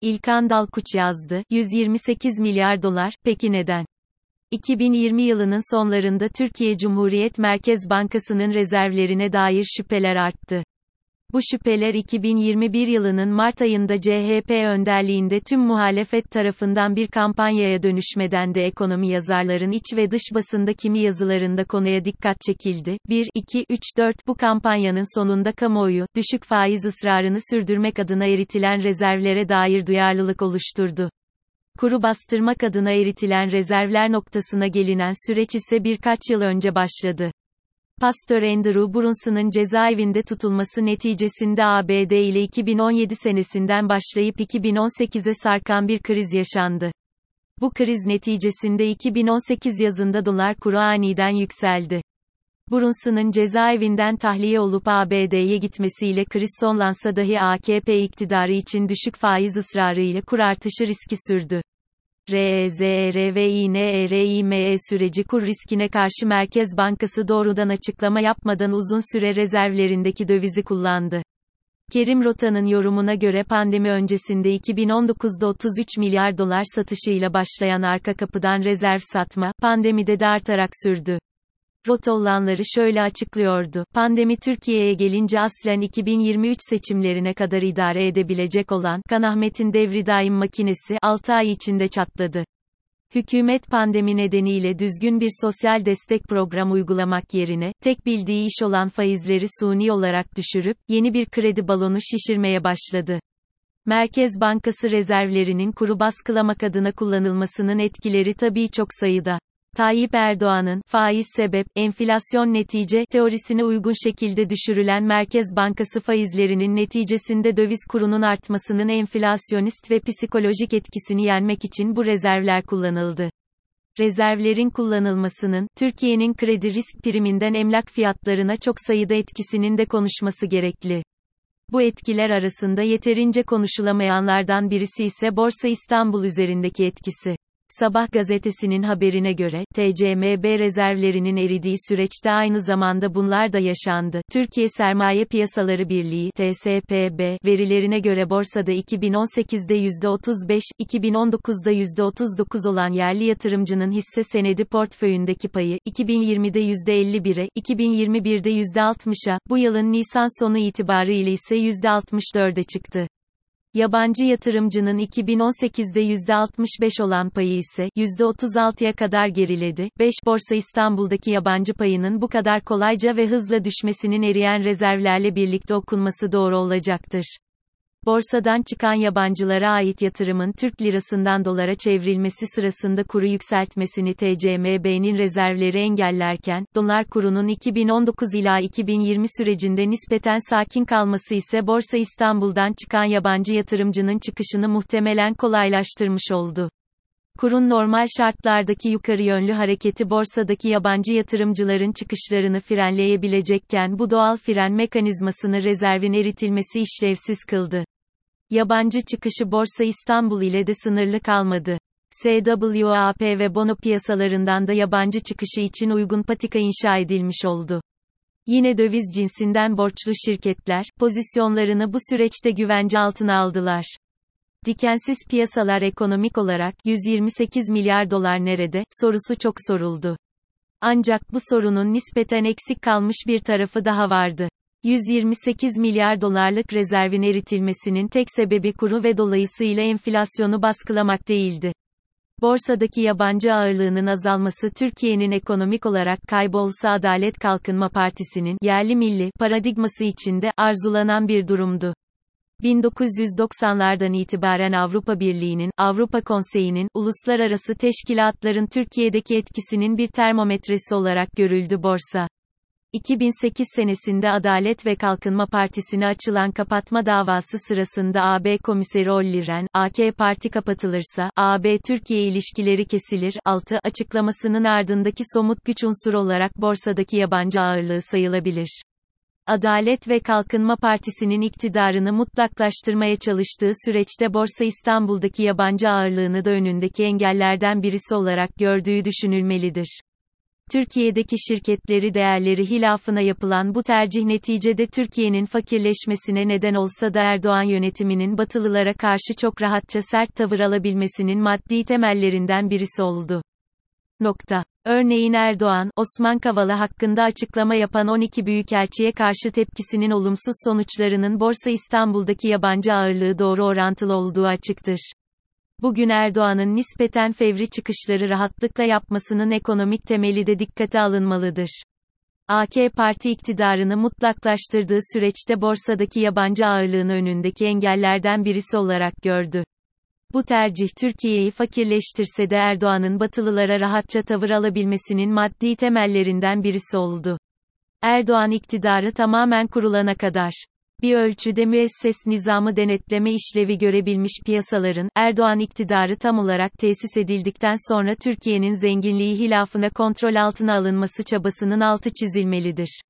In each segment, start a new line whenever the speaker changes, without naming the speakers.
İlkan Dalkuç yazdı. 128 milyar dolar, peki neden? 2020 yılının sonlarında Türkiye Cumhuriyet Merkez Bankası'nın rezervlerine dair şüpheler arttı. Bu şüpheler 2021 yılının Mart ayında CHP önderliğinde tüm muhalefet tarafından bir kampanyaya dönüşmeden de ekonomi yazarların iç ve dış basında kimi yazılarında konuya dikkat çekildi. 1, 2, 3, 4 Bu kampanyanın sonunda kamuoyu, düşük faiz ısrarını sürdürmek adına eritilen rezervlere dair duyarlılık oluşturdu. Kuru bastırmak adına eritilen rezervler noktasına gelinen süreç ise birkaç yıl önce başladı. Pastor Andrew Brunson'ın cezaevinde tutulması neticesinde ABD ile 2017 senesinden başlayıp 2018'e sarkan bir kriz yaşandı. Bu kriz neticesinde 2018 yazında dolar kuru aniden yükseldi. Brunson'ın cezaevinden tahliye olup ABD'ye gitmesiyle kriz sonlansa dahi AKP iktidarı için düşük faiz ısrarı ile kur artışı riski sürdü. REZERVİNERİME süreci kur riskine karşı Merkez Bankası doğrudan açıklama yapmadan uzun süre rezervlerindeki dövizi kullandı. Kerim Rota'nın yorumuna göre pandemi öncesinde 2019'da 33 milyar dolar satışıyla başlayan arka kapıdan rezerv satma, pandemide de artarak sürdü. Rota olanları şöyle açıklıyordu. Pandemi Türkiye'ye gelince aslen 2023 seçimlerine kadar idare edebilecek olan Kanahmet'in devri daim makinesi 6 ay içinde çatladı. Hükümet pandemi nedeniyle düzgün bir sosyal destek program uygulamak yerine, tek bildiği iş olan faizleri suni olarak düşürüp, yeni bir kredi balonu şişirmeye başladı. Merkez Bankası rezervlerinin kuru baskılamak adına kullanılmasının etkileri tabii çok sayıda. Tayyip Erdoğan'ın faiz sebep, enflasyon netice teorisine uygun şekilde düşürülen Merkez Bankası faizlerinin neticesinde döviz kurunun artmasının enflasyonist ve psikolojik etkisini yenmek için bu rezervler kullanıldı. Rezervlerin kullanılmasının, Türkiye'nin kredi risk priminden emlak fiyatlarına çok sayıda etkisinin de konuşması gerekli. Bu etkiler arasında yeterince konuşulamayanlardan birisi ise Borsa İstanbul üzerindeki etkisi. Sabah gazetesinin haberine göre, TCMB rezervlerinin eridiği süreçte aynı zamanda bunlar da yaşandı. Türkiye Sermaye Piyasaları Birliği TSPB verilerine göre borsada 2018'de %35, 2019'da %39 olan yerli yatırımcının hisse senedi portföyündeki payı, 2020'de %51'e, 2021'de %60'a, bu yılın Nisan sonu itibarıyla ise %64'e çıktı. Yabancı yatırımcının 2018'de %65 olan payı ise %36'ya kadar geriledi. 5 Borsa İstanbul'daki yabancı payının bu kadar kolayca ve hızla düşmesinin eriyen rezervlerle birlikte okunması doğru olacaktır. Borsadan çıkan yabancılara ait yatırımın Türk lirasından dolara çevrilmesi sırasında kuru yükseltmesini TCMB'nin rezervleri engellerken, dolar kurunun 2019 ila 2020 sürecinde nispeten sakin kalması ise Borsa İstanbul'dan çıkan yabancı yatırımcının çıkışını muhtemelen kolaylaştırmış oldu. Kurun normal şartlardaki yukarı yönlü hareketi borsadaki yabancı yatırımcıların çıkışlarını frenleyebilecekken bu doğal fren mekanizmasını rezervin eritilmesi işlevsiz kıldı. Yabancı çıkışı Borsa İstanbul ile de sınırlı kalmadı. SWAP ve bono piyasalarından da yabancı çıkışı için uygun patika inşa edilmiş oldu. Yine döviz cinsinden borçlu şirketler, pozisyonlarını bu süreçte güvence altına aldılar. Dikensiz piyasalar ekonomik olarak 128 milyar dolar nerede sorusu çok soruldu. Ancak bu sorunun nispeten eksik kalmış bir tarafı daha vardı. 128 milyar dolarlık rezervin eritilmesinin tek sebebi kuru ve dolayısıyla enflasyonu baskılamak değildi. Borsadaki yabancı ağırlığının azalması Türkiye'nin ekonomik olarak kaybolsa Adalet Kalkınma Partisi'nin yerli milli paradigması içinde arzulanan bir durumdu. 1990'lardan itibaren Avrupa Birliği'nin, Avrupa Konseyi'nin, uluslararası teşkilatların Türkiye'deki etkisinin bir termometresi olarak görüldü borsa. 2008 senesinde Adalet ve Kalkınma Partisi'ne açılan kapatma davası sırasında AB Komiseri Olli Ren, AK Parti kapatılırsa, AB-Türkiye ilişkileri kesilir, 6 açıklamasının ardındaki somut güç unsuru olarak borsadaki yabancı ağırlığı sayılabilir. Adalet ve Kalkınma Partisi'nin iktidarını mutlaklaştırmaya çalıştığı süreçte Borsa İstanbul'daki yabancı ağırlığını da önündeki engellerden birisi olarak gördüğü düşünülmelidir. Türkiye'deki şirketleri değerleri hilafına yapılan bu tercih neticede Türkiye'nin fakirleşmesine neden olsa da Erdoğan yönetiminin Batılılara karşı çok rahatça sert tavır alabilmesinin maddi temellerinden birisi oldu. Nokta. Örneğin Erdoğan, Osman Kavala hakkında açıklama yapan 12 büyükelçiye karşı tepkisinin olumsuz sonuçlarının Borsa İstanbul'daki yabancı ağırlığı doğru orantılı olduğu açıktır. Bugün Erdoğan'ın nispeten fevri çıkışları rahatlıkla yapmasının ekonomik temeli de dikkate alınmalıdır. AK Parti iktidarını mutlaklaştırdığı süreçte borsadaki yabancı ağırlığın önündeki engellerden birisi olarak gördü. Bu tercih Türkiye'yi fakirleştirse de Erdoğan'ın batılılara rahatça tavır alabilmesinin maddi temellerinden birisi oldu. Erdoğan iktidarı tamamen kurulana kadar bir ölçüde müesses nizamı denetleme işlevi görebilmiş piyasaların, Erdoğan iktidarı tam olarak tesis edildikten sonra Türkiye'nin zenginliği hilafına kontrol altına alınması çabasının altı çizilmelidir.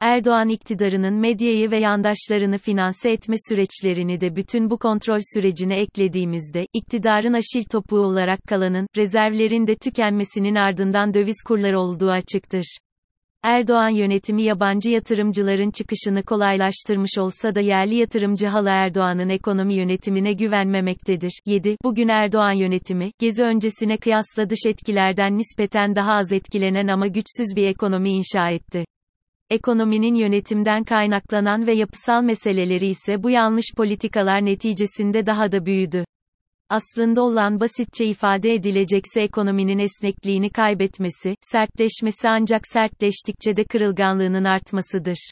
Erdoğan iktidarının medyayı ve yandaşlarını finanse etme süreçlerini de bütün bu kontrol sürecine eklediğimizde, iktidarın aşil topuğu olarak kalanın, rezervlerin de tükenmesinin ardından döviz kurları olduğu açıktır. Erdoğan yönetimi yabancı yatırımcıların çıkışını kolaylaştırmış olsa da yerli yatırımcı hala Erdoğan'ın ekonomi yönetimine güvenmemektedir. 7. Bugün Erdoğan yönetimi, gezi öncesine kıyasla dış etkilerden nispeten daha az etkilenen ama güçsüz bir ekonomi inşa etti. Ekonominin yönetimden kaynaklanan ve yapısal meseleleri ise bu yanlış politikalar neticesinde daha da büyüdü. Aslında olan basitçe ifade edilecekse ekonominin esnekliğini kaybetmesi, sertleşmesi ancak sertleştikçe de kırılganlığının artmasıdır.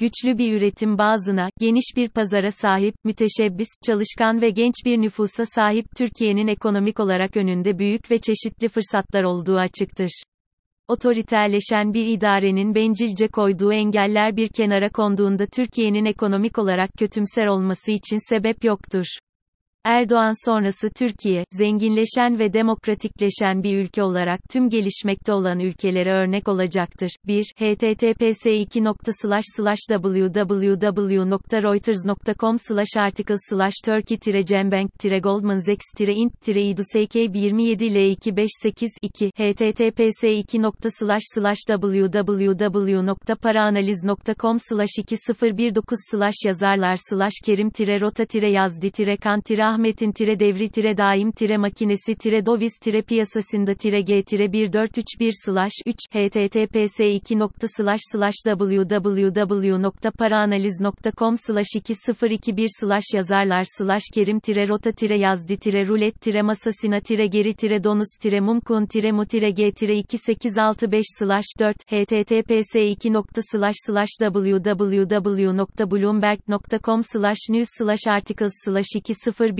Güçlü bir üretim bazına, geniş bir pazara sahip, müteşebbis, çalışkan ve genç bir nüfusa sahip Türkiye'nin ekonomik olarak önünde büyük ve çeşitli fırsatlar olduğu açıktır. Otoriterleşen bir idarenin bencilce koyduğu engeller bir kenara konduğunda Türkiye'nin ekonomik olarak kötümser olması için sebep yoktur. Erdoğan sonrası Türkiye, zenginleşen ve demokratikleşen bir ülke olarak tüm gelişmekte olan ülkelere örnek olacaktır. 1. https www.reuters.com article turkey cembank goldman sachs int idusek 27 l 258 2 https www.paraanaliz.com 2019 yazarlar kerim rota yazdi kan Ahmet'in tire devri tire daim tire makinesi tire doviz tire piyasasında tire g tire 1431 slash 3 https 2 nokta slash slash www.paraanaliz.com slash 2021 slash yazarlar slash kerim tire rota tire yazdi tire rulet tire masasina tire geri tire donus tire mumkun tire mu tire g tire 2865 slash 4 https 2 nokta slash slash www.bloomberg.com slash news slash articles slash 201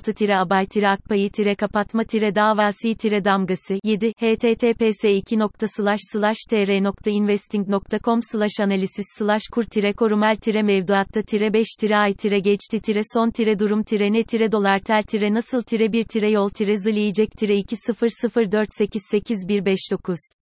6-abay-akbayı-kapatma-davasi-damgası 7 https 2 tr.investing.com analisis slash kur korumel mevduatta 5 ay geçti son durum ne dolar tel nasıl 1 yol zileyecek 2 0 0 4 8 8 1 5 9